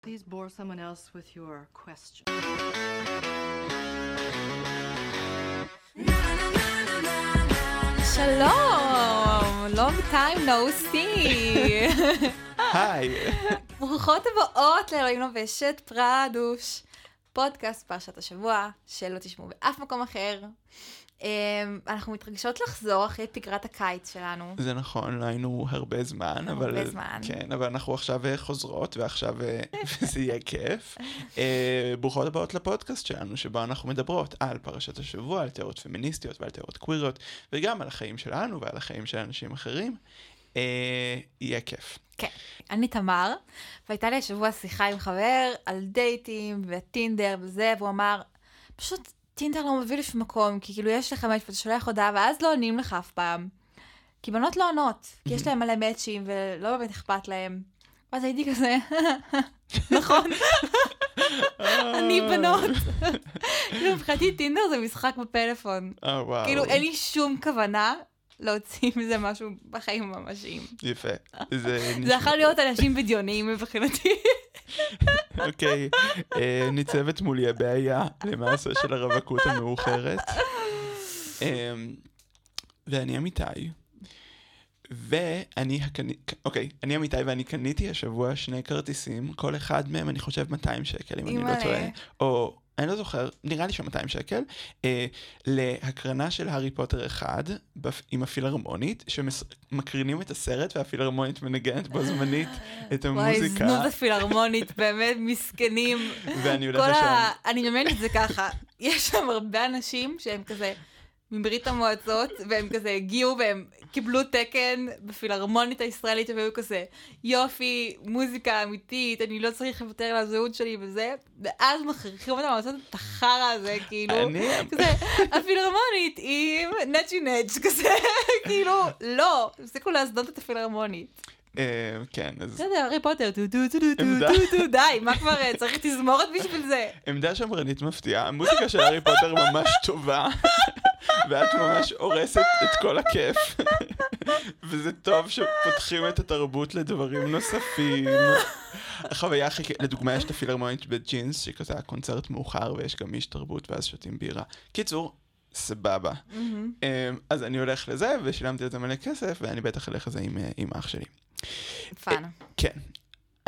Please bore someone else with your question. שלום, long time no see. היי. ברוכות הבאות לאלוהים לובשת פרדוש. פודקאסט פרשת השבוע, שלא תשמעו באף מקום אחר. אמ, אנחנו מתרגשות לחזור אחרי פגרת הקיץ שלנו. זה נכון, לא היינו הרבה זמן, הרבה אבל... זמן. כן, אבל אנחנו עכשיו אה, חוזרות, ועכשיו אה, זה יהיה כיף. אה, ברוכות הבאות לפודקאסט שלנו, שבו אנחנו מדברות על פרשת השבוע, על תיאוריות פמיניסטיות ועל תיאוריות קוויריות, וגם על החיים שלנו ועל החיים של אנשים אחרים. יהיה כיף. כן. אני תמר, והייתה לי השבוע שיחה עם חבר על דייטים וטינדר וזה, והוא אמר, פשוט טינדר לא מביא לשום מקום, כי כאילו יש לך משהו, ואתה שולח הודעה, ואז לא עונים לך אף פעם. כי בנות לא עונות, כי יש להם מלא מאצ'ים, ולא באמת אכפת להם. ואז הייתי כזה, נכון, אני בנות. כאילו מבחינתי טינדר זה משחק בפלאפון. אה. כאילו אין לי שום כוונה להוציא מזה משהו בחיים הממשיים. יפה. זה זה. יכול להיות אנשים בדיוניים מבחינתי. אוקיי, אה, ניצבת מולי הבעיה למעשה של הרווקות המאוחרת. אה, ואני אמיתי, ואני. אוקיי, אני אמיתי ואני קניתי השבוע שני כרטיסים, כל אחד מהם אני חושב 200 שקל, אם אני לא. טועה. או... אני לא זוכר, נראה לי ש-200 שקל, אה, להקרנה של הארי פוטר 1 בפ... עם הפילהרמונית, שמקרינים את הסרט והפילהרמונית מנגנת בו זמנית את וואי, המוזיקה. זנות הפילהרמונית, באמת מסכנים. ואני הולך לשם. ה... אני מדמיינת את זה ככה, יש שם הרבה אנשים שהם כזה מברית המועצות, והם כזה הגיעו והם קיבלו תקן בפילהרמונית הישראלית, והיו כזה, יופי, מוזיקה אמיתית, אני לא צריך לוותר על הזהות שלי וזה, ואז מכריחים אותם לעשות את החרא הזה, כאילו, אני- כזה, הפילהרמונית עם נצ'י נץ', כזה, כאילו, לא, תפסיקו להזנות את הפילהרמונית. אה, כן, אז בסדר, הארי פוטר, טו טו טו טו. טו טו, די, מה כבר, אה, צריך תזמורת בשביל זה. עמדה שמרנית מפתיעה, המוזיקה של הארי פוטר ממש טובה, ואת ממש הורסת את כל הכיף. וזה טוב שפותחים את התרבות לדברים נוספים. החוויה הכי כיף, לדוגמה יש את הפילהרמונית בג'ינס, שכזה היה קונצרט מאוחר ויש גם איש תרבות ואז שותים בירה. קיצור, סבבה. אמ, אז אני הולך לזה ושילמתי על זה מלא כסף ואני בטח אלך לזה עם, אה, עם אח שלי. fun. כן.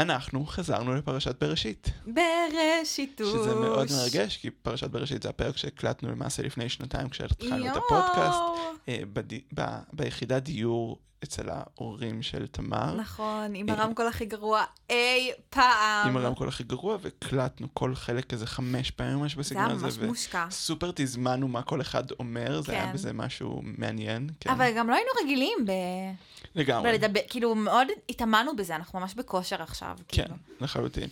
אנחנו חזרנו לפרשת בראשית. בראשיתוש. שזה מאוד מרגש, כי פרשת בראשית זה הפרק שהקלטנו למעשה לפני שנתיים כשהתחלנו את. הפודקאסט, אה, ב- ביחידת דיור אצל ההורים של תמר, נכון, עם אה, הרמקול הכי גרוע אי פעם. עם הרמקול הכי גרוע, והקלטנו כל חלק איזה חמש פעמים ממש זה היה בסגנון הזה, ממש מושקע. וסופר תזמנו מה כל אחד אומר, זה היה כן. בזה משהו מעניין, כן, אבל גם לא היינו רגילים ב... לגמרי, בלדבר, כאילו מאוד התאמנו בזה, אנחנו ממש בכושר עכשיו. כן, כאילו. לחלוטין.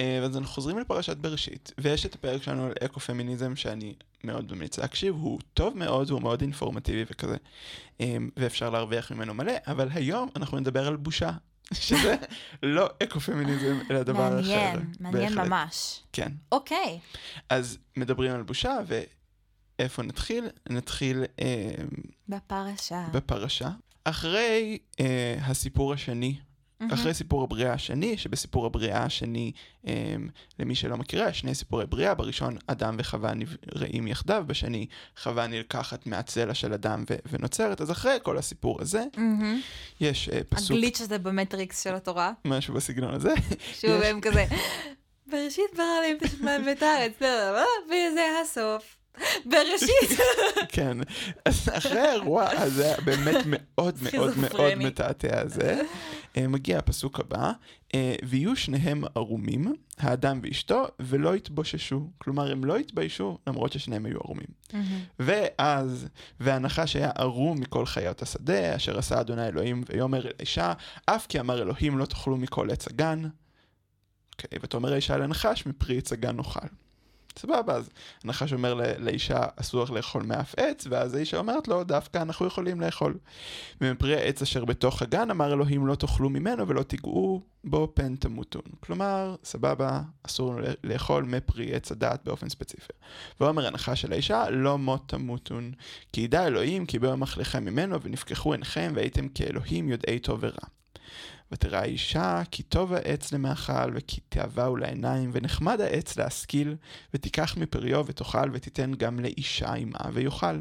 אה, אז אנחנו חוזרים לפרשת בראשית, ויש את הפרק שלנו על אקו-פמיניזם שאני מאוד ממליץ להקשיב, הוא טוב מאוד, הוא מאוד אינפורמטיבי וכזה, אה, ואפשר להרוויח ממנו מלא, אבל היום אנחנו נדבר על בושה, שזה לא אקו-פמיניזם, אלא דבר אחר. מעניין, מעניין. ממש. כן. אוקיי, אז מדברים על בושה, ואיפה נתחיל? נתחיל אה, בפרשה. בפרשה. אחרי אה, הסיפור השני אחרי סיפור הבריאה השני, שבסיפור הבריאה השני, אמ, למי שלא מכירה, שני סיפורי בריאה, בראשון אדם וחווה נבראים יחדיו, בשני חווה נלקחת מהצלע של אדם ו- ונוצרת, אז אחרי כל הסיפור הזה, מהמם. יש אה, פסוק, הגליץ' הזה במטריקס של התורה, משהו בסגנון הזה, שהוא יש- בהם כזה, בראשית ברא את השמיים ואת הארץ, לא, לא, לא, וזה הסוף. בראשית. כן, אז אחרי האירוע הזה, באמת מאוד מאוד מאוד. מתעתע הזה, מגיע הפסוק הבא, אה, ויהיו שניהם ערומים, האדם ואשתו, ולא יתבוששו. כלומר, הם לא התביישו, למרות ששניהם היו ערומים. ואז, והנחש היה ערום מכל חיות השדה, אשר עשה אדוני אלוהים, ויאמר אל האישה, אף כי אמר אלוהים לא תאכלו מכל עץ הגן. אוקיי, ותאמר האישה לנחש, מפרי עץ הגן נאכל. סבבה, אז הנחש אומר לאישה, אסור לך לאכול מאף עץ, ואז האישה אומרת לו, דווקא אנחנו יכולים לאכול. ומפרי העץ אשר בתוך הגן, אמר אלוהים, לא תאכלו ממנו ולא תיגעו בו פן תמותון. כלומר, סבבה, אסור לאכול מפרי עץ הדעת באופן ספציפי. ואומר הנחש של האישה, לא מות תמותון. כי ידע אלוהים, כי ביום אכלכם ממנו, ונפקחו עיניכם, והייתם כאלוהים יודעי טוב ורע. ותראה האישה כי טוב העץ למאכל וכי תאווה הוא לעיניים ונחמד העץ להשכיל ותיקח מפריו ותאכל ותיתן גם לאישה עמה ויאכל.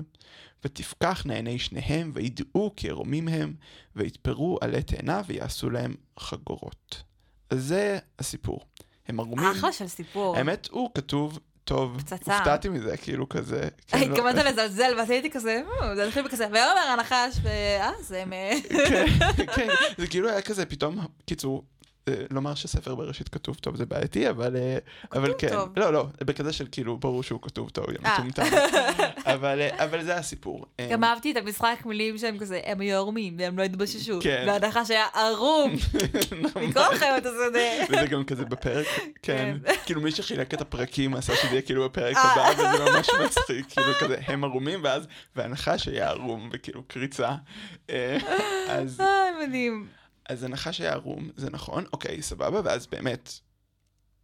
ותפקחנה עיני שניהם וידעו כי ערומים הם ויתפרו עלי תאנה ויעשו להם חגורות. אז זה הסיפור. הם ערומים. אחלה של סיפור. האמת הוא כתוב טוב, פצצה. הופתעתי מזה, כאילו כזה. התכוונת לזלזל, ואז הייתי כזה, "אה, זה התחיל בכזה, ויאמר הנחש, ואז הם... אה, כן, כן, זה כאילו היה כזה פתאום, קיצור, לומר שספר בראשית כתוב טוב זה בעייתי, אבל, אה, אבל כן, טוב. לא, לא, בכזה של כאילו, ברור שהוא כתוב טוב, אה. מטומטם, אבל, אה, אבל זה הסיפור. אה, גם אהבתי את המשחק מילים שהם כזה, הם היו ערומים, והם לא התבוששו. כן. והנחש היה ערום, מכל חיות השדה. וזה גם כזה בפרק, כן, כן. כאילו מי שחילק את הפרקים עשה שזה יהיה כאילו בפרק אה. הבא, וזה ממש מצחיק, כאילו כזה, הם ערומים, ואז, והנחש היה ערום, וכאילו קריצה. אה, אז אה, מדהים. אז הנחש היה ערום, זה נכון, אוקיי, סבבה, ואז באמת,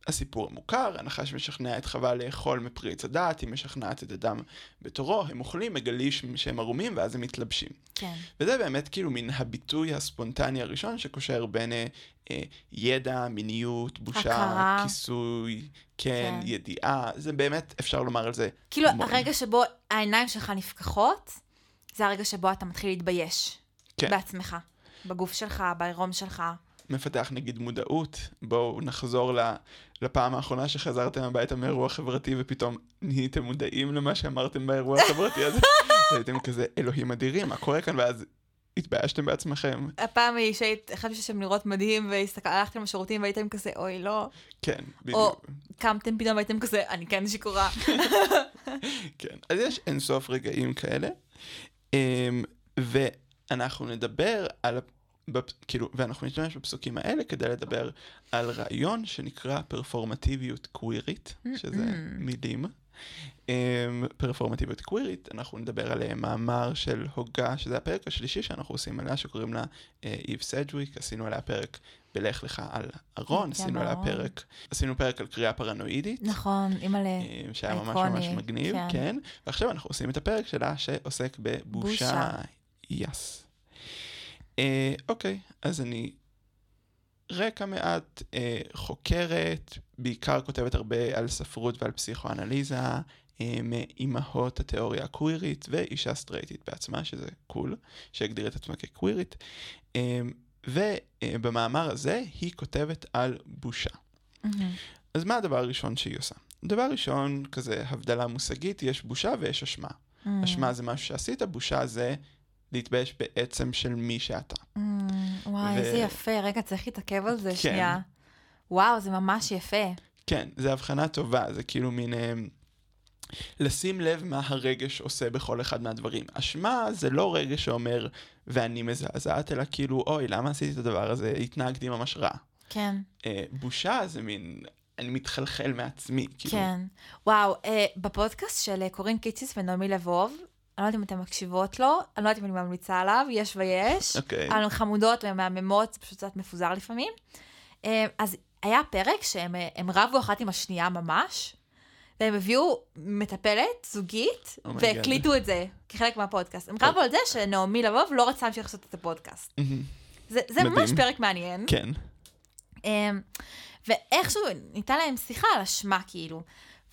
הסיפור המוכר, הנחש משכנע את חווה לאכול מפרי עץ הדעת, היא משכנעת את אדם בתורו, הם אוכלים, מגלים שהם ערומים, ואז הם מתלבשים. כן. וזה באמת כאילו מן הביטוי הספונטני הראשון שקושר בין אה, אה, ידע, מיניות, בושה, הכרה. כיסוי, כן, כן. ידיעה, זה באמת, אפשר לומר על זה כאילו, המון. הרגע שבו העיניים שלך נפקחות, זה הרגע שבו אתה מתחיל להתבייש. כן. בעצמך. בגוף שלך, בעירום שלך. מפתח נגיד מודעות, בואו נחזור לפעם האחרונה שחזרתם הביתה מאירוע חברתי ופתאום נהייתם מודעים למה שאמרתם באירוע החברתי הזה, והייתם כזה אלוהים אדירים, מה קורה כאן? ואז התביישתם בעצמכם, הפעם היא שהחלטתי שהם נראות מדהים, והלכתם לשירותים והייתם כזה, אוי, לא. כן, בדיוק, קמתם פתאום והייתם כזה, אני כן שיכורה. כן. אז יש אינסוף רגעים כאלה, אמ, ואנחנו נדבר על, כאילו, ואנחנו נשתמש בפסוקים האלה כדי לדבר על רעיון שנקרא פרפורמטיביות קווירית, שזה. מילים. אמ, פרפורמטיביות קווירית, אנחנו נדבר על אה, מאמר של הוגה, שזה הפרק השלישי שאנחנו עושים עליה, שקוראים לה אה, איב סדג'וויק, עשינו עליה פרק בלך לך על ארון, עשינו עליה. פרק, עשינו פרק על קריאה פרנואידית. נכון, אימא'לה. אה, שהיה ממש ממש מגניב, כן. כן. ועכשיו אנחנו עושים את הפרק שלה שעוסק בבושה. יס. אה, אוקיי, אז אני רקע מעט אה, חוקרת, בעיקר כותבת הרבה על ספרות ועל פסיכואנליזה, אה, מאימהות התיאוריה הקווירית ואישה סטרייטית בעצמה, שזה קול, שהגדיר את עצמה כקווירית. אה, ובמאמר הזה היא כותבת על בושה. מהמם. אז מה הדבר הראשון שהיא עושה? דבר ראשון, כזה הבדלה מושגית, יש בושה ויש אשמה. מהמם. אשמה זה משהו שעשית, בושה זה להתבייש בעצם של מי שאתה. מהמם. וואי, ו- איזה יפה. רגע, צריך להתעכב על זה כן. שנייה. וואו, זה ממש יפה. כן, זו הבחנה טובה, זה כאילו מין... אה, לשים לב מה הרגש עושה בכל אחד מהדברים. אשמה זה לא רגש שאומר ואני מזעזעת, אלא כאילו, אוי, למה עשיתי את הדבר הזה? התנהגתי ממש רע. כן, אה, בושה זה מין, אני מתחלחל מעצמי. כאילו, כן. וואו, אה, בפודקאסט של אה, קורין קיציס ונעמי לבוב, אני לא יודעת אם אתן מקשיבות לו, אני לא יודעת אם אני ממליצה עליו, יש ויש. אוקיי. הן חמודות והן מהממות, זה פשוט קצת מפוזר לפעמים. אה, אז היה פרק שהם אה, רבו אחת עם השנייה ממש, והם הביאו מטפלת זוגית, Oh. והקליטו את זה כחלק מהפודקאסט. הם רבו על זה שנעמי לבוב לא רצה להמשיך לעשות את הפודקאסט. מהמם. זה, זה ממש. פרק מעניין. כן. אמ, ואיכשהו ניתן להם שיחה על אשמה, כאילו.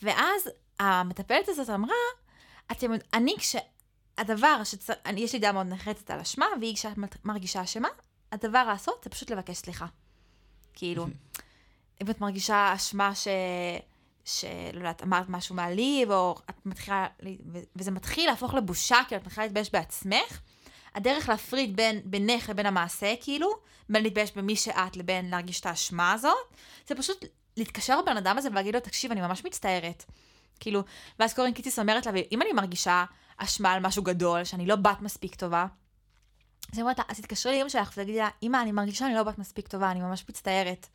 ואז המטפלת הזאת אמרה, אתם, אני כש... הדבר. אני, יש לי דעה מאוד נחרצת על אשמה, והיא מרגישה אשמה, הדבר לעשות זה פשוט לבקש סליחה. כאילו, אם את מרגישה אשמה ש... שלא יודעת, אמרת משהו מעליב, או את מתחילה, וזה מתחיל להפוך לבושה, כאילו את מתחילה להתבייש בעצמך, הדרך להפריד בין, בינך לבין המעשה, כאילו, בין להתבייש במי שאת לבין להרגיש את האשמה הזאת, זה פשוט להתקשר לבן אדם הזה ולהגיד לו, תקשיב, אני ממש מצטערת. כאילו, ואז קורין קיציס אומרת לה, אם אני מרגישה אשמה על משהו גדול, שאני לא בת מספיק טובה, אז היא אומרת לה, אז תתקשרי לאמא שלך ותגידי לה, אמא, אני מרגישה שאני לא בת מספיק טובה, אני ממש מצטערת.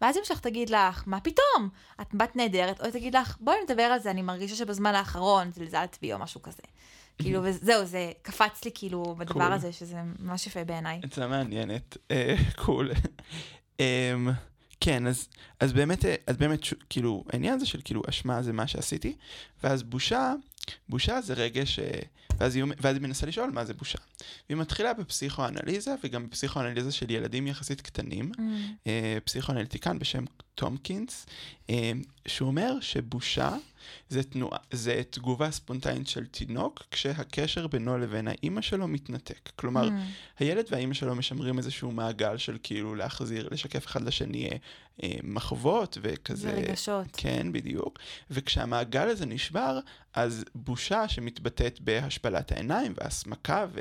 ואז אמא שלך תגיד לך, מה פתאום? את בת נהדרת, או היא תגיד לך, בואי נדבר על זה, אני מרגישה שבזמן האחרון זלזלת בי או משהו כזה. כאילו, וזהו, זה קפץ לי כאילו בדבר Cool. הזה, שזה ממש יפה בעיניי. עצה מעניינת, אה, קול. אמ, כן, אז, אז באמת, אה, אז באמת, ש- כאילו, העניין הזה של כאילו, אשמה זה מה שעשיתי, ואז בושה בושה זה רגש, אה, ואז היא, ואז היא מנסה לשאול מה זה בושה. והיא מתחילה בפסיכואנליזה, וגם בפסיכואנליזה של ילדים יחסית קטנים, Mm. אה, פסיכואנליטיקן בשם טומקינס, אה, שהוא אומר שבושה זה, תנועה, זה תגובה ספונטנית של תינוק, כשהקשר בינו לבין האימא שלו מתנתק. כלומר, Mm. הילד והאימא שלו משמרים איזשהו מעגל של כאילו להחזיר, לשקף אחד לשני מחוות וכזה. ורגשות. כן, בדיוק. וכשהמעגל הזה נשבר, אז בושה שמתבטאת בהשפלת העיניים והסמקה, ו...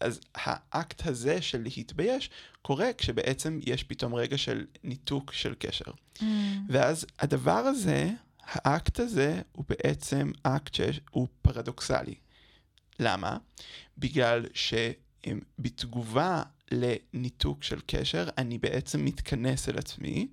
אז האקט הזה של להתבייש קורה כשבעצם יש פתאום רגע של ניתוק של קשר. Mm. ואז הדבר הזה, האקט הזה, הוא בעצם אקט שהוא פרדוקסלי. למה? בגלל שבתגובה לניתוק של קשר, אני בעצם מתכנס אל עצמי,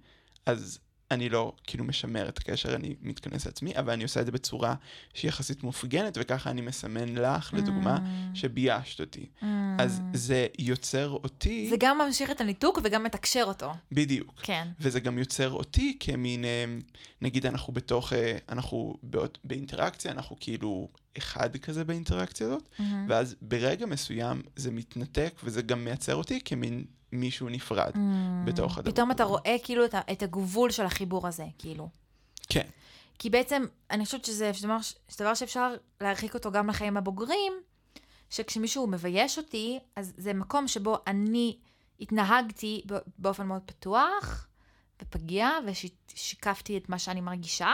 אז אני לא כאילו משמר את הקשר, אני מתכנס לעצמי, אבל אני עושה את זה בצורה שהיא יחסית מופגנת, וככה אני מסמן לך, לדוגמה, Mm. שביישת אותי. Mm. אז זה יוצר אותי... זה גם ממשיך את הניתוק וגם מתקשר אותו. בדיוק. כן. וזה גם יוצר אותי כמין, אה, נגיד אנחנו בתוך, אה, אנחנו באות- באינטראקציה, אנחנו כאילו אחד כזה באינטראקציה הזאת, מהמם. ואז ברגע מסוים זה מתנתק, וזה גם מייצר אותי כמין מישהו נפרד. Mm. בתוך הדבר פתאום אתה. רואה כאילו את, את הגבול של החיבור הזה, כאילו. כן, כי בעצם, אני חושבת שזה דבר, שזה דבר שאפשר להרחיק אותו גם לחיים הבוגרים, שכשמישהו מבייש אותי, אז זה מקום שבו אני התנהגתי באופן מאוד פתוח ופגיע, ושיקפתי את מה שאני מרגישה,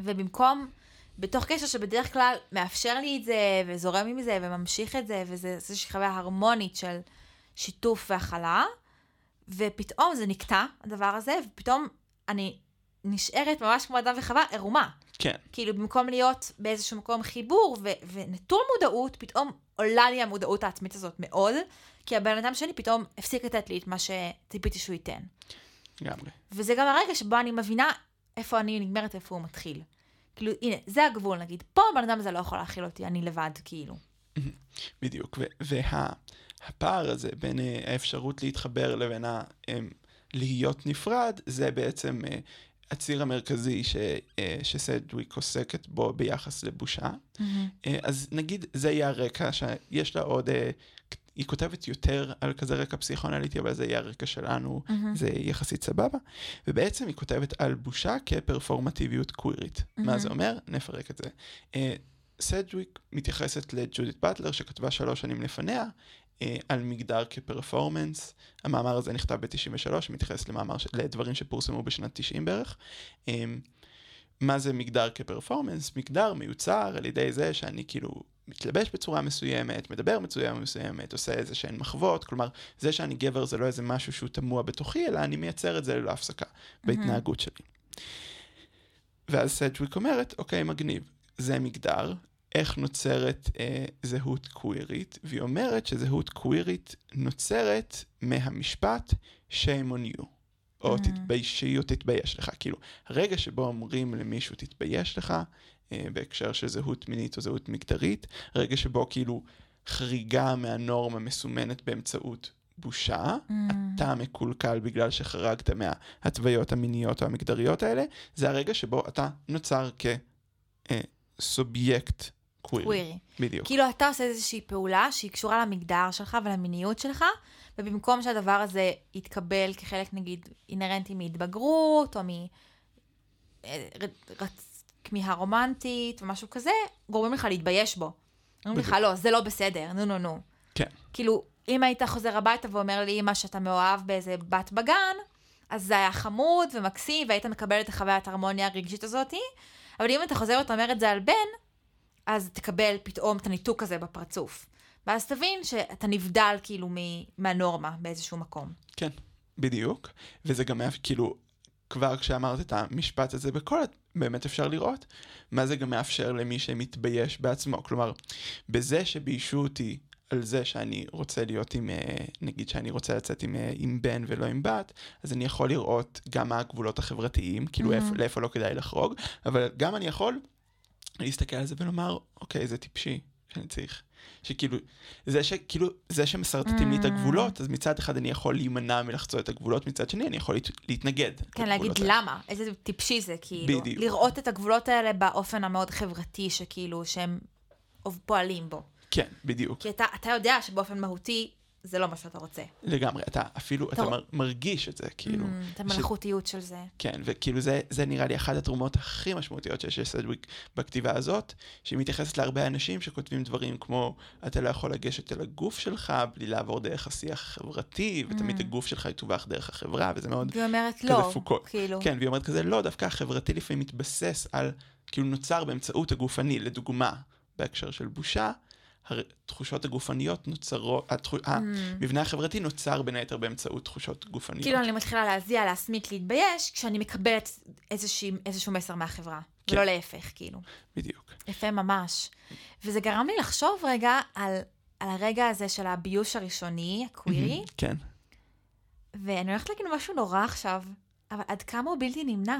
ובמקום, בתוך קשר שבדרך כלל מאפשר לי את זה, וזורם עם זה, וממשיך את זה, וזה איזושהי חוויה הרמונית של שיתוף והכלה, ופתאום זה נקטע, הדבר הזה, ופתאום אני נשארת ממש כמו אדם וחווה ערומה. כן, כאילו, במקום להיות באיזשהו מקום חיבור ו- ונטול מודעות, פתאום עולה לי המודעות העצמית הזאת מאוד, כי הבן אדם שלי פתאום הפסיק לתת לי את מה שציפיתי שהוא ייתן. לגמרי. וזה גם הרגע שבו אני מבינה איפה אני נגמרת ואיפה הוא מתחיל. כאילו, הנה, זה הגבול, נגיד. פה הבן אדם הזה לא יכול להכיל אותי, אני לבד, כאילו. בדיוק. והפער הזה בין אה, האפשרות להתחבר לבין ה... אמ, להיות נפרד, זה בעצם אה, הציר המרכזי ש, אה, שסדוויק עוסקת בו ביחס לבושה. אה, אז נגיד זה יהיה הרקע שיש לה עוד, אה, היא כותבת יותר על כזה רקע פסיכואנליטי, אבל זה יהיה הרקע שלנו, מהמם. זה יחסית סבבה. ובעצם היא כותבת על בושה כפרפורמטיביות קווירית. מה זה אומר? נפרק את זה. סדוויק מתייחסת לג'ודית באטלר שכתבה שלוש שנים לפניה. אה, על מגדר כפרפורמנס, המאמר הזה נכתב ב-93, מתייחס למאמר, ש- לדברים שפורסמו בשנת 90 בערך. אה, מה זה מגדר כפרפורמנס? מגדר מיוצר על ידי זה שאני כאילו מתלבש בצורה מסוימת, מדבר בצורה מסוימת, עושה איזה שהן מחוות, כלומר, זה שאני גבר זה לא איזה משהו שהוא תמוה בתוכי, אלא אני מייצר את זה ללא הפסקה בהתנהגות שלי. ואז סדג'וויק אומרת, אוקיי, מגניב, זה מגדר, איך נוצרת אה, זהות קווירית, והיא אומרת שזהות קווירית נוצרת מהמשפט shame on you, או Mm. תתביישי או תתבייש לך. כאילו, הרגע שבו אומרים למישהו תתבייש לך, אה, בהקשר של זהות מינית או זהות מגדרית, רגע שבו כאילו חריגה מהנורמה מסומנת באמצעות בושה, אתה מקולקל בגלל שחרגת מההתוויות המיניות או המגדריות האלה, זה הרגע שבו אתה נוצר כסובייקט קווירי. קווירי. בדיוק. כאילו אתה עושה איזושהי פעולה שהיא קשורה למגדר שלך ולמיניות שלך, ובמקום שהדבר הזה יתקבל כחלק נגיד אינהרנטי מהתבגרות, או מ... אה, רצ... כמיהה רומנטית ומשהו כזה, גורמים לך להתבייש בו. אומרים לך. לא, זה לא בסדר, נו נו נו. כן. כאילו, אם היית חוזר הביתה ואומר לאמא שאתה מאוהב באיזה בת בגן, אז זה היה חמוד ומקסים, והיית מקבל את החוויית ההרמוניה הרגשית הזאתי, אבל אם אתה חוזר ואתה אומר את זה על בן, אז תקבל פתאום את הניתוק הזה בפרצוף. ואז תבין שאתה נבדל כאילו מהנורמה באיזשהו מקום. כן, בדיוק. וזה גם היה, כאילו, כבר כשאמרת את המשפט הזה בקול, באמת אפשר לראות מה זה גם מאפשר למי שמתבייש בעצמו. כלומר, בזה שביישו אותי על זה שאני רוצה להיות עם, אה, נגיד שאני רוצה לצאת עם, אה, עם בן ולא עם בת, אז אני יכול לראות גם מה הגבולות החברתיים, כאילו Mhm. איפה, לאיפה לא כדאי לחרוג, אבל גם אני יכול להסתכל על זה ולומר, אוקיי, זה טיפשי שאני צריך שכאילו, זה שכאילו, זה שמסרטטים לי את Mm. הגבולות, אז מצד אחד אני יכול להימנע מלחצות את הגבולות, מצד שני אני יכול להת, להתנגד. כן, להגיד האלה. למה, איזה טיפשי זה, כאילו. בדיוק. לראות את הגבולות האלה באופן המאוד חברתי, שכאילו, שהם פועלים בו. כן, בדיוק. כי אתה, אתה יודע שבאופן מהותי, זה לא מה שאתה רוצה. לגמרי, אתה אפילו, אתה טוב. מר, מרגיש את זה, כאילו. Mm, את המלאכותיות של זה. כן, וכאילו זה, זה נראה לי אחת התרומות הכי משמעותיות שיש לסדוויק בכתיבה הזאת, שהיא מתייחסת להרבה אנשים שכותבים דברים כמו, אתה לא יכול לגשת אל הגוף שלך בלי לעבור דרך השיח החברתי, ותמיד Mm. הגוף שלך יתווך דרך החברה, וזה מאוד... והיא אומרת לא, פוקו. כאילו. כן, והיא אומרת כזה, לא, דווקא החברתי לפעמים מתבסס על, כאילו נוצר באמצעות הגופני, לדוגמה, בהקשר של בושה, התחושות הגופניות נוצרות, התחו- המבנה החברתי נוצר בין היתר באמצעות תחושות גופניות. Mm. כאילו אני מתחילה להזיע, להסמיק, להתבייש, כשאני מקבלת איזושהי, איזשהו מסר מהחברה. כן. ולא להפך, כאילו. בדיוק. יפה ממש. וזה גרם לי לחשוב רגע על, על הרגע הזה של הביוש הראשוני, הקווירי, כן. ואני הולכת להגיד משהו נורא עכשיו, אבל עד כמה הוא בלתי נמנע.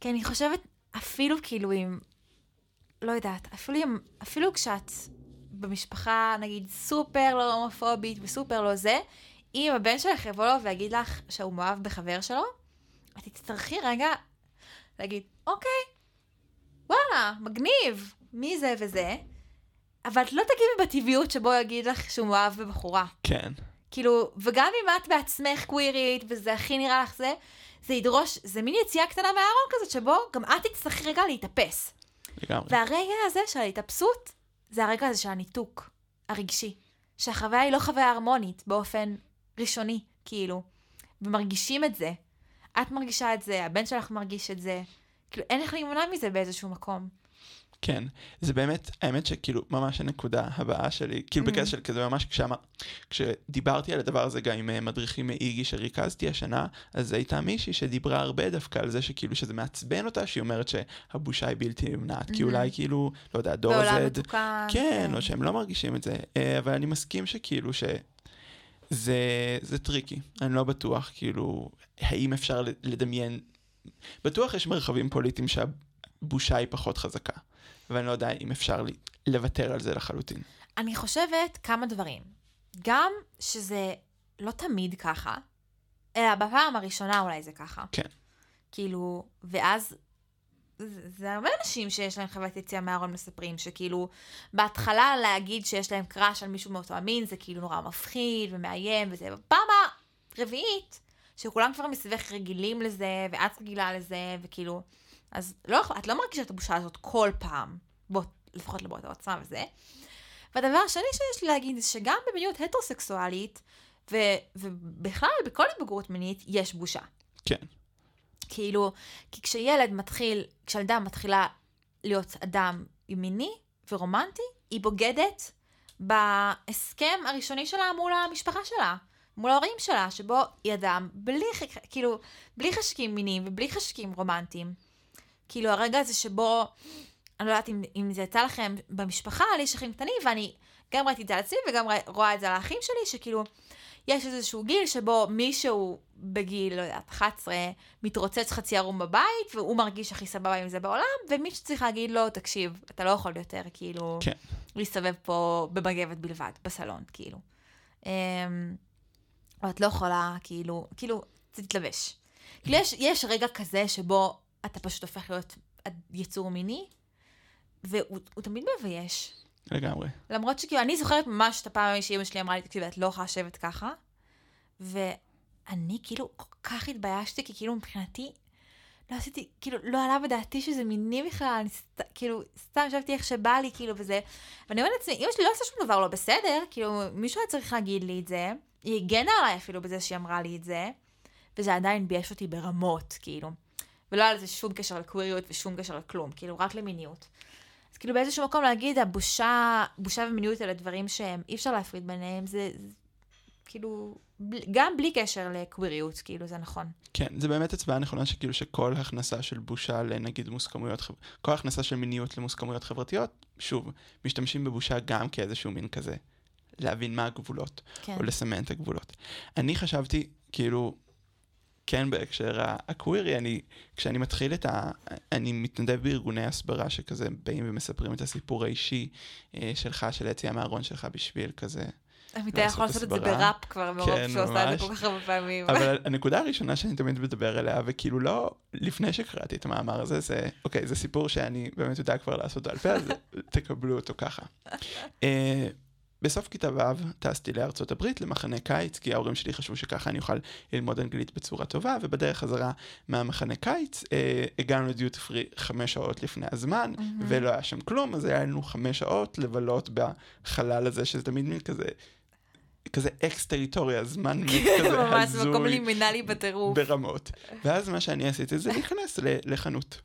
כי אני חושבת, אפילו כאילו אם, לא יודעת, אפילו, אפילו כשאת במשפחה, נגיד, סופר לא הומופובית וסופר לא זה, אם הבן שלך יבוא לו ויגיד לך שהוא מאוהב בחבר שלו, את תצטרכי רגע להגיד, אוקיי, וואלה, מגניב, מי זה וזה, אבל את לא תגיבי בטבעיות שבו הוא יגיד לך שהוא מאוהב בבחורה. כן. כאילו, וגם אם את בעצמך קווירית, וזה הכי נראה לך זה, זה ידרוש, זה מין יציאה קטנה מהארון כזאת, שבו גם את תצטרכי רגע להתאפס. לגמרי. והרגע הזה של ההתאפסות, זה הרגע הזה של הניתוק הרגשי. שהחוויה היא לא חוויה הרמונית באופן ראשוני, כאילו. ומרגישים את זה. את מרגישה את זה, הבן שלך מרגיש את זה. כאילו, אין איך להימנע מזה באיזשהו מקום. כן, זה באמת, האמת שכאילו ממש הנקודה הבאה שלי, כאילו Mm. בקטע של כזה ממש כשאמר, כשדיברתי על הדבר הזה גם עם אה, מדריכים מאיגי שריכזתי השנה, אז הייתה מישהי שדיברה הרבה דווקא על זה שכאילו שזה מעצבן אותה, שהיא אומרת שהבושה היא בלתי נמנעת, כי. אולי כאילו, לא יודע, דור בעולם Z, מתוקן. כן, או שהם לא מרגישים את זה, אה, אבל אני מסכים שכאילו שזה זה טריקי, אני לא בטוח, כאילו, האם אפשר לדמיין, בטוח יש מרחבים פוליטיים שהבושה היא פחות חזקה, ואני לא יודע אם אפשר לי- לוותר על זה לחלוטין. אני חושבת כמה דברים. גם שזה לא תמיד ככה, אלא בפעם הראשונה אולי זה ככה. כן. כאילו, ואז זה, הרבה אנשים שיש להם חוויית יציאה מהארון מספרים, שכאילו, בהתחלה להגיד שיש להם קראש על מישהו מאותו המין, זה כאילו נורא מפחיד ומאיים וזה, בפעם הרביעית, שכולם כבר מסביבך רגילים לזה, ואת רגילה לזה, וכאילו, אז לא, את לא מרגישה את הבושה הזאת כל פעם, בוא, לפחות לא באותה עוצמה וזה. והדבר השני שיש לי להגיד, זה שגם במיניות הטרוסקסואלית, ו, ובכלל בכל התבגרות מינית, יש בושה. כן, כאילו, כי כשילד מתחיל, כשילדה מתחילה להיות אדם מיני ורומנטי, היא בוגדת בהסכם הראשוני שלה מול המשפחה שלה, מול ההורים שלה, שבו היא אדם בלי, כאילו, בלי חשקים מיניים ובלי חשקים רומנטיים. כאילו, הרגע הזה שבו, אני לא יודעת אם, אם זה יצא לכם במשפחה, לי יש אחים קטנים, ואני גם ראיתי את זה על עצמי וגם רואה את זה על האחים שלי, שכאילו, יש איזשהו גיל שבו מישהו בגיל, לא יודעת, 11, מתרוצץ חצי ערום בבית, והוא מרגיש הכי סבבה עם זה בעולם, ומישהו צריך להגיד לו, תקשיב, אתה לא יכול יותר, כאילו, כן. להסתובב פה במגבת בלבד, בסלון, כאילו. אמ, או את לא יכולה, כאילו, כאילו, תתלבש. כאילו, יש, יש רגע כזה שבו אתה פשוט הופך להיות יצור מיני, והוא הוא תמיד מבייש. לגמרי. למרות שכאילו, אני זוכרת ממש את הפעם שאימא שלי אמרה לי, תקשיבי, את לא יכולה לשבת ככה. ואני כאילו כל כך התביישתי, כי כאילו מבחינתי, לא עשיתי, כאילו, לא עלה בדעתי שזה מיני בכלל, אני סת, כאילו, סתם ישבתי איך שבא לי, כאילו, וזה. ואני אומרת לעצמי, אמא שלי לא עושה שום דבר לא בסדר, כאילו, מישהו היה צריך להגיד לי את זה. היא הגנה עליי אפילו בזה שהיא אמרה לי את זה, וזה עדיין בייש אותי ברמות, כאילו. ולא היה לזה שום קשר לקוויריות ושום קשר לכלום, כאילו, רק למיניות. אז כאילו באיזשהו מקום להגיד, הבושה, בושה ומיניות אלה דברים שהם, אי אפשר להפריד ביניהם, זה, זה כאילו, בל, גם בלי קשר לקוויריות, כאילו, זה נכון. כן, זה באמת הצבעה נכונה שכאילו שכל הכנסה של בושה לנגיד מוסכמויות, כל הכנסה של מיניות למוסכמויות חברתיות, שוב, משתמשים בבושה גם כאיזשהו מין כזה, להבין מה הגבולות, כן. או לסמן את הגבולות. אני חשבתי, כאילו, כן בהקשר הקווירי, אני, כשאני מתחיל את ה... אני מתנדב בארגוני הסברה שכזה באים ומספרים את הסיפור האישי אה, שלך, של היציאה מהארון שלך בשביל כזה. אמיתי יכול לעשות את זה. בראפ כבר, מרוב כן, שהוא עשה את. זה כל כך הרבה פעמים. אבל הנקודה הראשונה שאני תמיד מדבר עליה, וכאילו לא, לפני שקראתי את המאמר הזה, זה, אוקיי, זה סיפור שאני באמת יודע כבר לעשות בעל פה, אז תקבלו אותו ככה. בסוף כיתה ו' טסתי לארצות הברית למחנה קיץ, כי ההורים שלי חשבו שככה אני אוכל ללמוד אנגלית בצורה טובה, ובדרך חזרה מהמחנה קיץ אה, הגענו לדיוטי פרי חמש שעות לפני הזמן, ולא היה שם כלום, אז היה לנו חמש שעות לבלות בחלל הזה, שזה תמיד מין כזה, כזה אקס טריטוריה, זמן מת כזה ממש הזוי. מקום לימינלי בטירוף. ברמות. ואז מה שאני עשיתי זה להיכנס לחנות.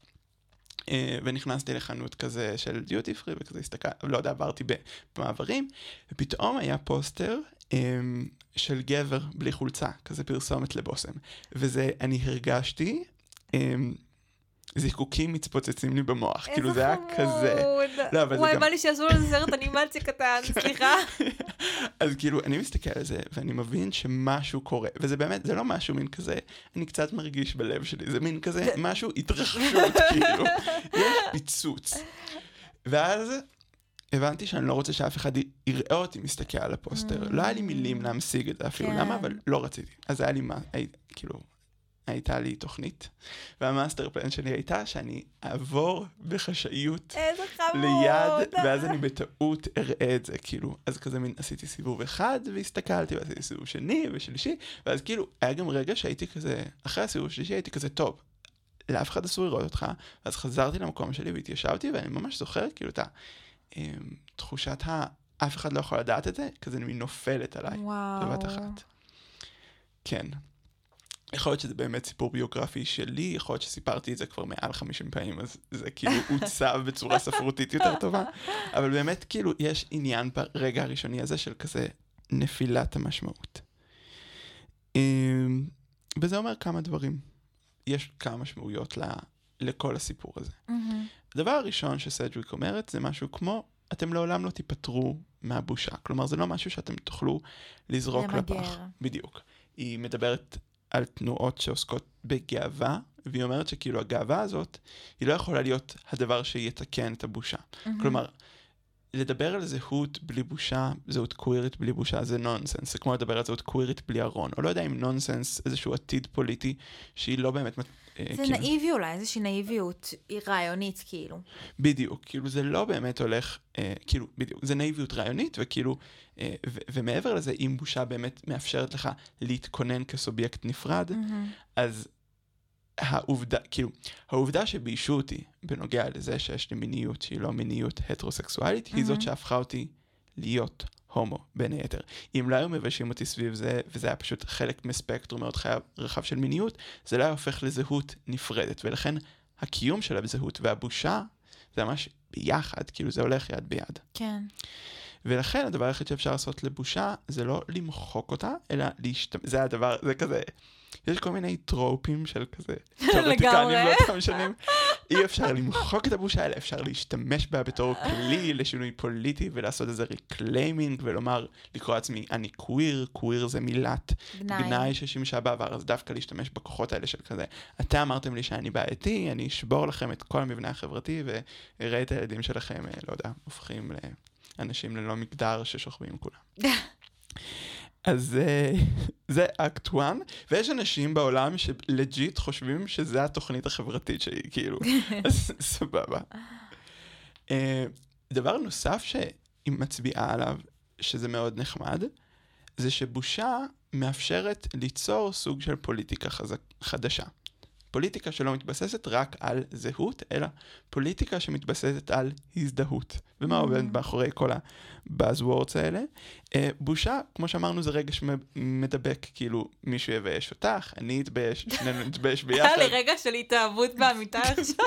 אה, ונכנסתי לחנות כזה של דיוטי פרי, וכזה הסתכלתי, לא יודע, עברתי במעברים, ופתאום היה פוסטר אמ, של גבר בלי חולצה, כזה פרסומת לבושם. וזה, אני הרגשתי אמ, זיקוקים מתפוצצים לי במוח, כאילו זה היה כזה. לא, אבל זה וואי, בא לי שיעשו לזה סרט אנימציה קטן, סליחה. אז כאילו, אני מסתכל על זה, ואני מבין שמשהו קורה, וזה באמת, זה לא משהו מין כזה, אני קצת מרגיש בלב שלי, זה מין כזה, משהו התרחשות, כאילו, יש פיצוץ. ואז הבנתי שאני לא רוצה שאף אחד יראה אותי מסתכל על הפוסטר. לא היה לי מילים להמשיג את זה אפילו, כן. למה? אבל לא רציתי. אז היה לי מה, כאילו, הייתה לי תוכנית, והמאסטר פלן שלי הייתה שאני אעבור בחשאיות. ליד, ואז אני בטעות אראה את זה, כאילו, אז כזה מין עשיתי סיבוב אחד והסתכלתי, ועשיתי סיבוב שני ושלישי, ואז כאילו, היה גם רגע שהייתי כזה, אחרי הסיבוב השלישי הייתי כזה, טוב, לאף אחד אסור לראות אותך, ואז חזרתי למקום שלי והתיישבתי, ואני ממש זוכר כאילו את התחושת ה... אף אחד לא יכול לדעת את זה, כזה מין נופלת עליי, וואו. בבת אחת. כן. יכול להיות שזה באמת סיפור ביוגרפי שלי, יכול להיות שסיפרתי את זה כבר מעל 50 פעמים, אז זה כאילו עוצב בצורה ספרותית יותר טובה, אבל באמת כאילו יש עניין ברגע הראשוני הזה של כזה נפילת המשמעות. אמ, וזה אומר כמה דברים. יש כמה משמעויות ל- לכל הסיפור הזה. מהמם. הדבר הראשון שסדג'וויק אומרת זה משהו כמו, אתם לעולם לא תיפטרו מהבושה. כלומר, זה לא משהו שאתם תוכלו לזרוק למגר. לפח. בדיוק. היא מדברת על תנועות שעוסקות בגאווה, והיא אומרת שכאילו הגאווה הזאת, היא לא יכולה להיות הדבר שיתקן את הבושה. כלומר, לדבר על זהות בלי בושה, זהות קווירית בלי בושה, זה נונסנס. זה כמו לדבר על זהות קווירית בלי ארון. או לא יודע אם נונסנס איזשהו עתיד פוליטי שהיא לא באמת... אה, זה כאילו- נאיבי אולי, איזושהי נאיביות רעיונית, כאילו. בדיוק, כאילו זה לא באמת הולך, אה, כאילו, בדיוק, זה נאיביות רעיונית, וכאילו, אה, ו- ומעבר לזה, אם בושה באמת מאפשרת לך להתכונן כסובייקט נפרד, מהמם. אז העובדה, כאילו, העובדה שביישו אותי בנוגע לזה שיש לי מיניות שהיא לא מיניות הטרוסקסואלית, היא זאת מהמם. שהפכה אותי להיות הומו, בין היתר. אם לא היו מביישים אותי סביב זה, וזה היה פשוט חלק מספקטרום מאוד חייב, רחב של מיניות, זה לא היה הופך לזהות נפרדת, ולכן הקיום של הזהות והבושה, זה ממש ביחד, כאילו זה הולך יד ביד. כן. ולכן הדבר היחיד שאפשר לעשות לבושה זה לא למחוק אותה, אלא להשתמש, זה הדבר, זה כזה, יש כל מיני טרופים של כזה, תיאורטיקנים באותם שנים. אי אפשר למחוק את הבושה, אלא אפשר להשתמש בה בתור כלי לשינוי פוליטי ולעשות איזה reclaiming ולומר, לקרוא לעצמי, אני קוויר, קוויר זה מילת גנאי. ששימשה בעבר, אז דווקא להשתמש בכוחות האלה של כזה. אתם אמרתם לי שאני בעייתי, אני אשבור לכם את כל המבנה החברתי ואראה את הילדים שלכם, אה, לא יודע, הופכים לאנשים ללא מגדר ששוכבים עם כולם. אז אה, זה אקט 1, ויש אנשים בעולם שלג'יט חושבים שזה התוכנית החברתית שלי, כאילו, אז סבבה. אה, דבר נוסף שהיא מצביעה עליו, שזה מאוד נחמד, זה שבושה מאפשרת ליצור סוג של פוליטיקה חזק, חדשה. פוליטיקה שלא מתבססת רק על זהות, אלא פוליטיקה שמתבססת על הזדהות. ומה Mm. עובד מאחורי כל הבאזוורדס האלה? אה, בושה, כמו שאמרנו, זה רגע שמדבק, כאילו מישהו יבייש אותך, אני אתבייש, שנינו נתבייש ביחד. היה לי רגע של התאהבות באמיתי עכשיו.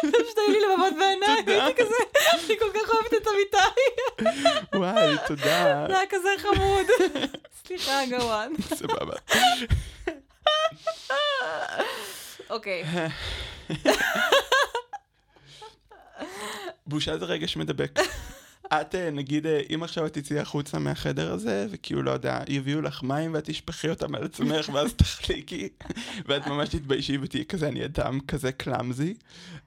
פשוט היו לי לבבות בעיניים, תודה. הייתי כזה, אני כל כך אוהבת את אמיתי. וואי, תודה. זה היה כזה חמוד. סליחה, גוואן. סבבה. אוקיי. בושה זה רגע שמדבק. את, אה, נגיד, אה, אם עכשיו את תצאי החוצה מהחדר הזה, וכאילו, לא יודע, יביאו לך מים ואת תשפכי אותם על עצמך, ואז תחליקי, ואת ממש תתביישי ותהיי כזה, אני אדם כזה קלאמזי,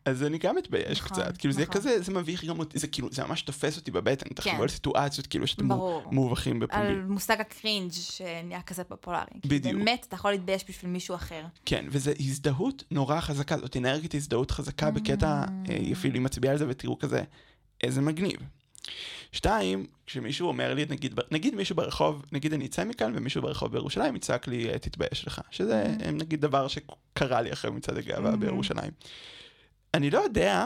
אז אני גם מתבייש נכון, קצת. כאילו, זה נכון. כזה, זה מביך גם אותי, זה כאילו, זה ממש תופס אותי בבטן, תחשבו על סיטואציות, כאילו, שאתם. מובכים בפומבי. על מושג הקרינג' שנהיה כזה פופולרי. בדיוק. באמת, אתה יכול להתבייש בשביל מישהו אחר. כן, וזו הזדהות נורא חזקה, זאת אנרגית הזדהות חזקה בקטע, אה, אפילו היא מצביעה על זה ותראו כזה, איזה מגניב. שתיים, כשמישהו אומר לי, נגיד, נגיד מישהו ברחוב, נגיד אני אצא מכאן ומישהו ברחוב בירושלים יצעק לי, אה, תתבייש לך, שזה אה, נגיד דבר שקרה לי אחרי מצעד הגאווה בירושלים. אני לא יודע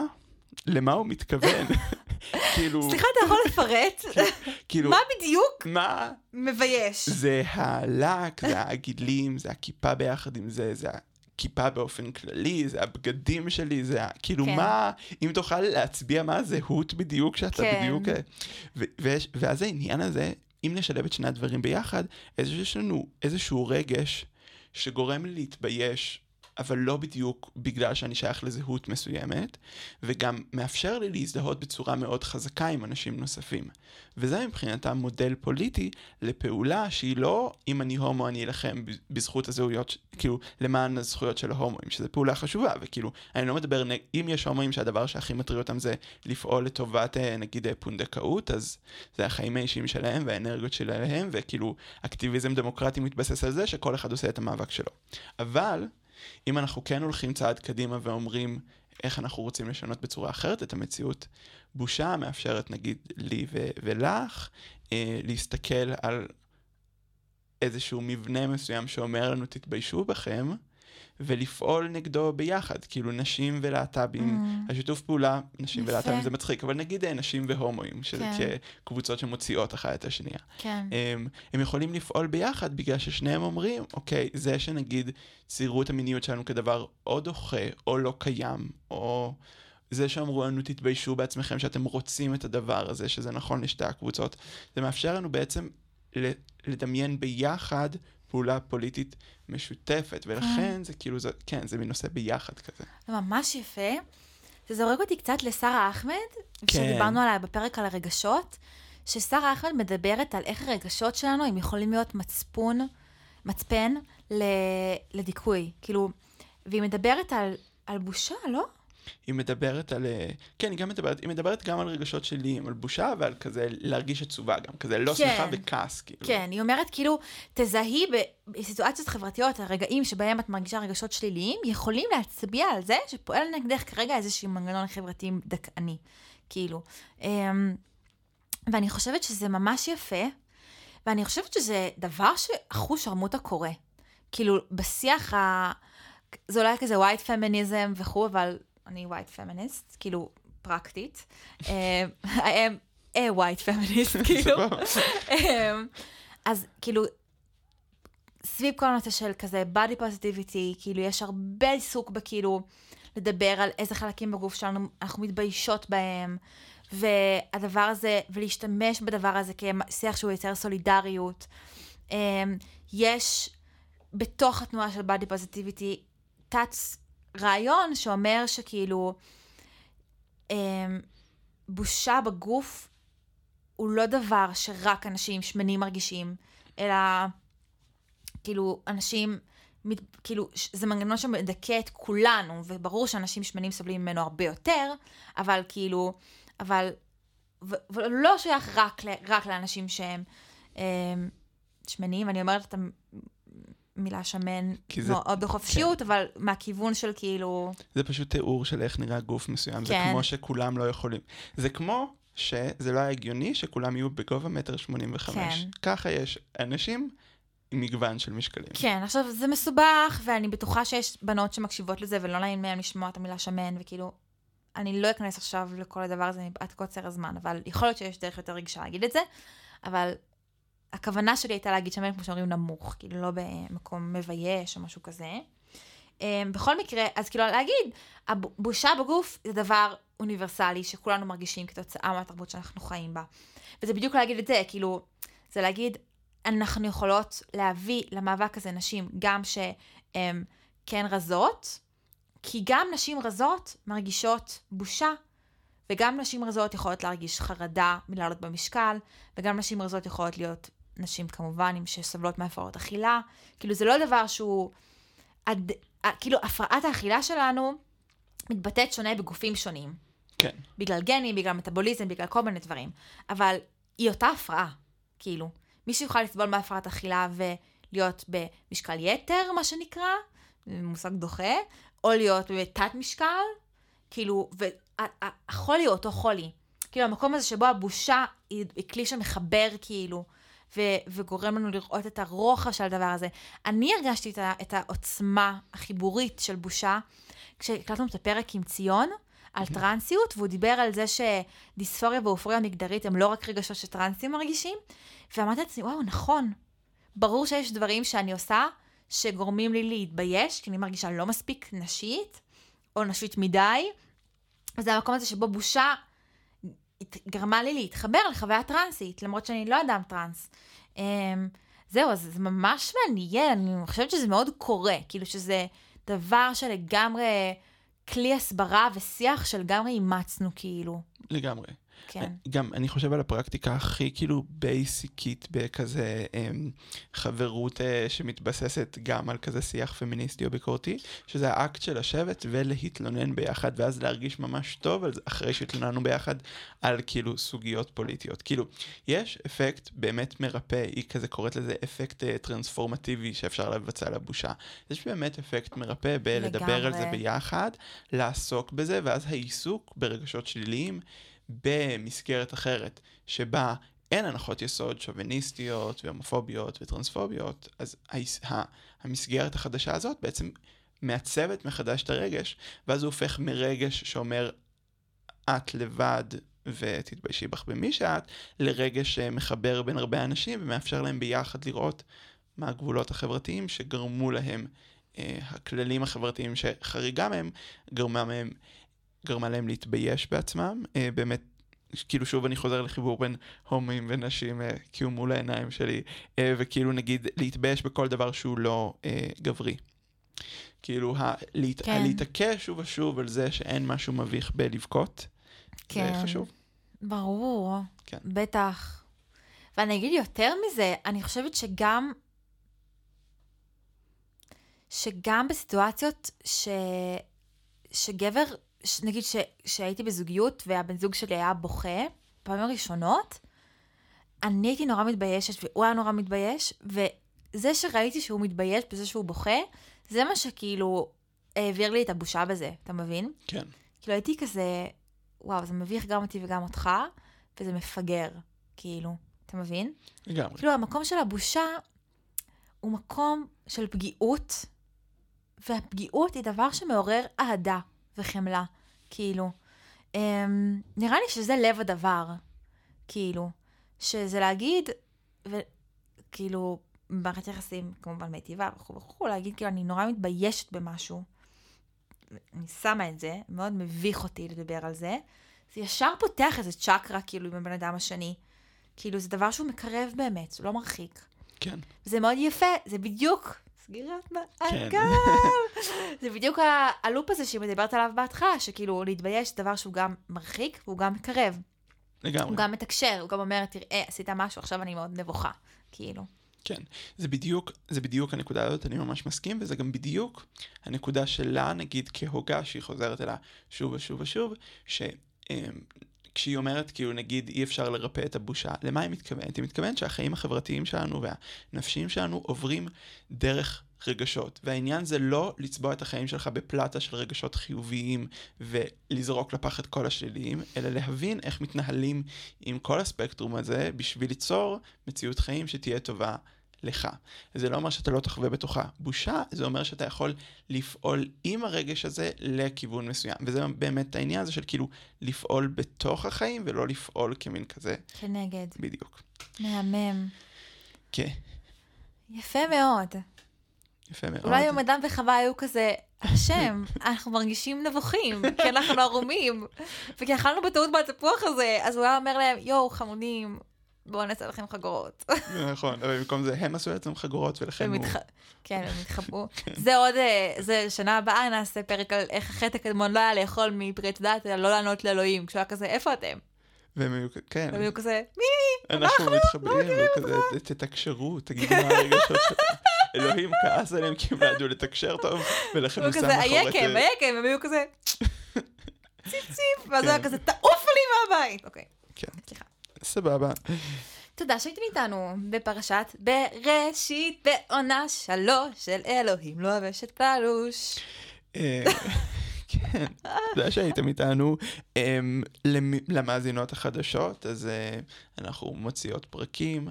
למה הוא מתכוון, כאילו, סליחה, אתה יכול לפרט? כאילו, מה בדיוק מה מבייש? זה הלק, זה הגדלים, זה הכיפה ביחד עם זה, זה הכיפה באופן כללי, זה הבגדים שלי, זה ה... כאילו כן. מה, אם תוכל להצביע מה הזהות בדיוק, שאתה כן. בדיוק... אה, ו- ויש- ואז העניין הזה, אם נשלב את שני הדברים ביחד, אז יש לנו איזשהו רגש שגורם לי להתבייש. אבל לא בדיוק בגלל שאני שייך לזהות מסוימת, וגם מאפשר לי להזדהות בצורה מאוד חזקה עם אנשים נוספים. וזה מבחינתם מודל פוליטי לפעולה שהיא לא אם אני הומו אני אלחם בזכות הזהויות, כאילו למען הזכויות של ההומואים, שזו פעולה חשובה, וכאילו אני לא מדבר, אם יש הומואים שהדבר שהכי מטריד אותם זה לפעול לטובת אה, נגיד אה, פונדקאות, אז זה החיים האישיים שלהם והאנרגיות שלהם, וכאילו אקטיביזם דמוקרטי מתבסס על זה שכל אחד עושה את המאבק שלו. אבל אם אנחנו כן הולכים צעד קדימה ואומרים איך אנחנו רוצים לשנות בצורה אחרת את המציאות, בושה מאפשרת נגיד לי ו- ולך אה, להסתכל על איזשהו מבנה מסוים שאומר לנו תתביישו בכם, ולפעול נגדו ביחד, כאילו נשים ולהט"בים, Mm. השיתוף פעולה, נשים יפה. ולהט"בים זה מצחיק, אבל נגיד אה, נשים והומואים, שזה כן. כקבוצות שמוציאות אחת את השנייה. כן. הם, הם יכולים לפעול ביחד בגלל ששניהם אומרים, אוקיי, זה שנגיד ציירו את המיניות שלנו כדבר או דוחה או לא קיים, או זה שאמרו לנו תתביישו בעצמכם שאתם רוצים את הדבר הזה, שזה נכון לשתי הקבוצות, זה מאפשר לנו בעצם לדמיין ביחד פעולה פוליטית משותפת, ולכן זה כאילו, זה, כן, זה מין נושא ביחד כזה. זה ממש יפה. זה זורק אותי קצת לשרה אחמד, כן. שדיברנו עליה בפרק על הרגשות, ששרה אחמד מדברת על איך הרגשות שלנו הם יכולים להיות מצפון, מצפן לדיכוי. כאילו, והיא מדברת על, על בושה, לא? היא מדברת על... אה, כן, היא גם מדברת, היא מדברת גם על רגשות שליליים, על בושה ועל כזה להרגיש עצובה גם, כזה לא כן. שמחה וכעס, כאילו. כן, היא אומרת כאילו, תזהי בסיטואציות חברתיות, הרגעים שבהם את מרגישה רגשות שליליים, יכולים להצביע על זה שפועל נגדך כרגע איזשהו מנגנון חברתי דכאני, כאילו. אמ, ואני חושבת שזה ממש יפה, ואני חושבת שזה דבר שאחוז שרמוטה קורה. כאילו, בשיח ה... זה אולי כזה white feminism וכו', אבל אני white feminist, כאילו, פרקטית. אה, I am a white feminist, כאילו. סבבה. אמ, אז כאילו, סביב כל הנושא של כזה body positivity, כאילו יש הרבה עיסוק בכאילו לדבר על איזה חלקים בגוף שלנו אנחנו מתביישות בהם, והדבר הזה, ולהשתמש בדבר הזה כשיח שהוא יוצר סולידריות. יש בתוך התנועה של body positivity תת רעיון שאומר שכאילו אמ, בושה בגוף הוא לא דבר שרק אנשים שמנים מרגישים, אלא כאילו אנשים, כאילו זה מנגנון שמדכא את כולנו, וברור שאנשים שמנים סובלים ממנו הרבה יותר, אבל כאילו, אבל, לא שייך רק, רק לאנשים שהם אה, שמנים, אני אומרת את המילה שמן זה- מאוד בחופשיות, אבל מהכיוון של כאילו, זה פשוט תיאור של איך נראה גוף מסוים, זה כן. כמו שכולם לא יכולים. זה כמו שזה לא היה הגיוני שכולם יהיו בגובה מטר שמונים וחמש. כן. ככה יש אנשים עם מגוון של משקלים. כן, עכשיו זה מסובך, ואני בטוחה שיש בנות שמקשיבות לזה ולא נעים מהן לשמוע את המילה שמן, וכאילו, אני לא אכנס עכשיו לכל הדבר הזה מפאת קוצר הזמן, אבל יכול להיות שיש דרך יותר רגישה להגיד את זה, אבל הכוונה שלי הייתה להגיד שמן, כמו שאומרים, נמוך, כאילו לא במקום מבייש או משהו כזה. אמ, בכל מקרה, אז כאילו להגיד, הבושה בגוף זה דבר אוניברסלי שכולנו מרגישים כתוצאה מהתרבות שאנחנו חיים בה. וזה בדיוק להגיד את זה, כאילו, זה להגיד, אנחנו יכולות להביא למאבק הזה נשים גם שהן כן רזות, כי גם נשים רזות מרגישות בושה, וגם נשים רזות יכולות להרגיש חרדה מלעלות במשקל, וגם נשים רזות יכולות להיות נשים כמובן עם שסובלות מהפרעות אכילה. כאילו זה לא דבר שהוא... עד, כאילו הפרעת האכילה שלנו מתבטאת שונה בגופים שונים. כן. בגלל גנים, בגלל מטאבוליזם, בגלל כל מיני דברים. אבל היא אותה הפרעה, כאילו. מי שיוכל לסבול מהפרעת אכילה ולהיות במשקל יתר, מה שנקרא, מושג דוחה, או להיות בתת משקל, כאילו, והחולי הוא אותו חולי. כאילו, המקום הזה שבו הבושה היא, היא כלי שמחבר, כאילו, ו, וגורם לנו לראות את הרוחב של הדבר הזה. אני הרגשתי את, ה, את העוצמה החיבורית של בושה כשהקלטנו את הפרק עם ציון. על טרנסיות, והוא דיבר על זה שדיספוריה ואופוריה מגדרית הם לא רק רגשות שטרנסים מרגישים, ואמרתי לעצמי, וואו, נכון. ברור שיש דברים שאני עושה שגורמים לי להתבייש, כי אני מרגישה לא מספיק נשית, או נשית מדי. וזה המקום הזה שבו בושה גרמה לי להתחבר לחוויה טרנסית, למרות שאני לא אדם טרנס. Um, זהו, אז זה ממש מעניין, אני חושבת שזה מאוד קורה, כאילו שזה דבר שלגמרי כלי הסברה ושיח שלגמרי אימצנו, כאילו. לגמרי. כן. גם אני חושב על הפרקטיקה הכי כאילו בייסיקית בכזה אמ, חברות אה, שמתבססת גם על כזה שיח פמיניסטי או ביקורתי, שזה האקט של לשבת ולהתלונן ביחד, ואז להרגיש ממש טוב על זה, אחרי שהתלוננו ביחד על כאילו סוגיות פוליטיות. כאילו, יש אפקט באמת מרפא, היא כזה קוראת לזה אפקט אה, טרנספורמטיבי שאפשר לבצע לבושה. יש באמת אפקט מרפא בלדבר על זה ביחד, לעסוק בזה, ואז העיסוק ברגשות שליליים. במסגרת אחרת, שבה אין הנחות יסוד שוביניסטיות והומופוביות וטרנספוביות, אז המסגרת החדשה הזאת בעצם מעצבת מחדש את הרגש, ואז הוא הופך מרגש שאומר, את לבד ותתביישי בך במי שאת, לרגש שמחבר בין הרבה אנשים ומאפשר להם ביחד לראות מה הגבולות החברתיים שגרמו להם, אה, הכללים החברתיים שחריגה מהם, גרמה מהם גרמה להם להתבייש בעצמם. אה, באמת, כאילו שוב אני חוזר לחיבור בין הומואים ונשים, אה, כי הוא מול העיניים שלי, אה, וכאילו נגיד להתבייש בכל דבר שהוא לא גברי. כאילו, ה- להת- כן. להתעקש שוב ושוב על זה שאין משהו מביך בלבכות, כן. זה חשוב. ברור, כן. בטח. ואני אגיד יותר מזה, אני חושבת שגם, שגם בסיטואציות ש, שגבר, נגיד ש, שהייתי בזוגיות והבן זוג שלי היה בוכה, פעמים ראשונות, אני הייתי נורא מתביישת והוא היה נורא מתבייש, וזה שראיתי שהוא מתבייש בזה שהוא בוכה, זה מה שכאילו העביר לי את הבושה בזה, אתה מבין? כן. כאילו הייתי כזה, וואו, זה מביך גם אותי וגם אותך, וזה מפגר, כאילו, אתה מבין? לגמרי. כאילו, המקום של הבושה הוא מקום של פגיעות, והפגיעות היא דבר שמעורר אהדה וחמלה, כאילו. אמ, נראה לי שזה לב הדבר, כאילו, שזה להגיד, וכאילו, במערכת יחסים כמובן מיטיבה וכו' וכו', להגיד כאילו, אני נורא מתביישת במשהו, אני שמה את זה, מאוד מביך אותי לדבר על זה, זה ישר פותח איזה צ'קרה כאילו עם הבן אדם השני. כאילו זה דבר שהוא מקרב באמת, הוא לא מרחיק. כן. זה מאוד יפה, זה בדיוק סגירת כן. מעגל. זה בדיוק הלופ הזה שהיא מדברת עליו בהתחלה, שכאילו להתבייש זה דבר שהוא גם מרחיק והוא גם מקרב. לגמרי. הוא גם מתקשר, הוא גם אומר, תראה, עשית משהו, עכשיו אני מאוד נבוכה. כאילו. כן, זה בדיוק, זה בדיוק הנקודה הזאת, אני ממש מסכים, וזה גם בדיוק הנקודה שלה, נגיד כהוגה, שהיא חוזרת אליה שוב ושוב ושוב, שכשהיא אומרת, כאילו, נגיד, אי אפשר לרפא את הבושה, למה היא מתכוונת? היא מתכוונת שהחיים החברתיים שלנו והנפשיים שלנו עוברים דרך רגשות, והעניין זה לא לצבוע את החיים שלך בפלטה של רגשות חיוביים ולזרוק לפח את כל השליליים, אלא להבין איך מתנהלים עם כל הספקטרום הזה בשביל ליצור מציאות חיים שתהיה טובה לך. זה לא אומר שאתה לא תחווה בתוכה בושה, זה אומר שאתה יכול לפעול עם הרגש הזה לכיוון מסוים. וזה באמת העניין הזה של כאילו לפעול בתוך החיים ולא לפעול כמין כזה. כנגד. בדיוק. מהמם. כן, יפה מאוד. יפה מאוד. אולי אם אדם וחווה היו כזה, השם, אנחנו מרגישים נבוכים, כי אנחנו ערומים, וכי אכלנו בטעות מהתפוח הזה, אז הוא היה אומר להם, יואו, חמודים, בואו נעשה לכם חגורות. נכון, אבל במקום זה הם עשו לעצמם חגורות ולכן הוא... כן, הם התחבאו. זה עוד, אה, זה שנה הבאה נעשה פרק על איך החטא הקדמון לא היה לאכול מפרי תודעת, אלא לא לענות לאלוהים. כשהוא היה כזה, איפה אתם? והם היו, כ- כן, והם היו כזה, מי? אנחנו לא מתחבאים, וכזה, "ת- תתקשרו, תגידו מה הרגשות שלכם. אלוהים כעס עליהם כי הם לא ידעו לתקשר טוב, ולכן הוא שם כזה, מאחורי היקם, היקם, הם היו כזה, ציפ ציפ, ואז הוא היה כן. כזה, תעוף לי מהבית. אוקיי, כן, סליחה. סבבה. תודה שהייתם איתנו בפרשת בראשית בעונה שלוש של אלוהים לא אבשת פלוש. אה, כן, תודה שהייתם איתנו. אמ, למ- למאזינות החדשות, אז אה, אנחנו מוציאות פרקים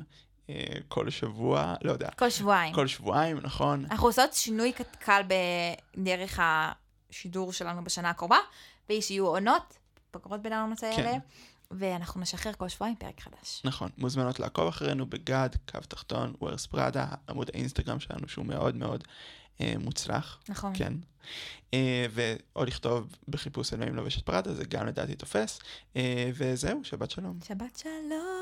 אה, כל שבוע, לא יודע, כל שבועיים. כל שבועיים, נכון? אנחנו עושות שינוי קל בדרך השידור שלנו בשנה הקרובה, והיא שיהיו עונות, פגרות בין העונות האלה, כן. ואנחנו נשחרר כל שבועיים פרק חדש. נכון, מוזמנות לעקוב אחרינו בגד, קו תחתון, ווירס פראדה, עמוד האינסטגרם שלנו שהוא מאוד מאוד אה, מוצלח, נכון. כן. אה, או לכתוב בחיפוש אלוהים לובשת פראדה, זה גם לדעתי תופס. אה, וזהו, שבת שלום. שבת שלום.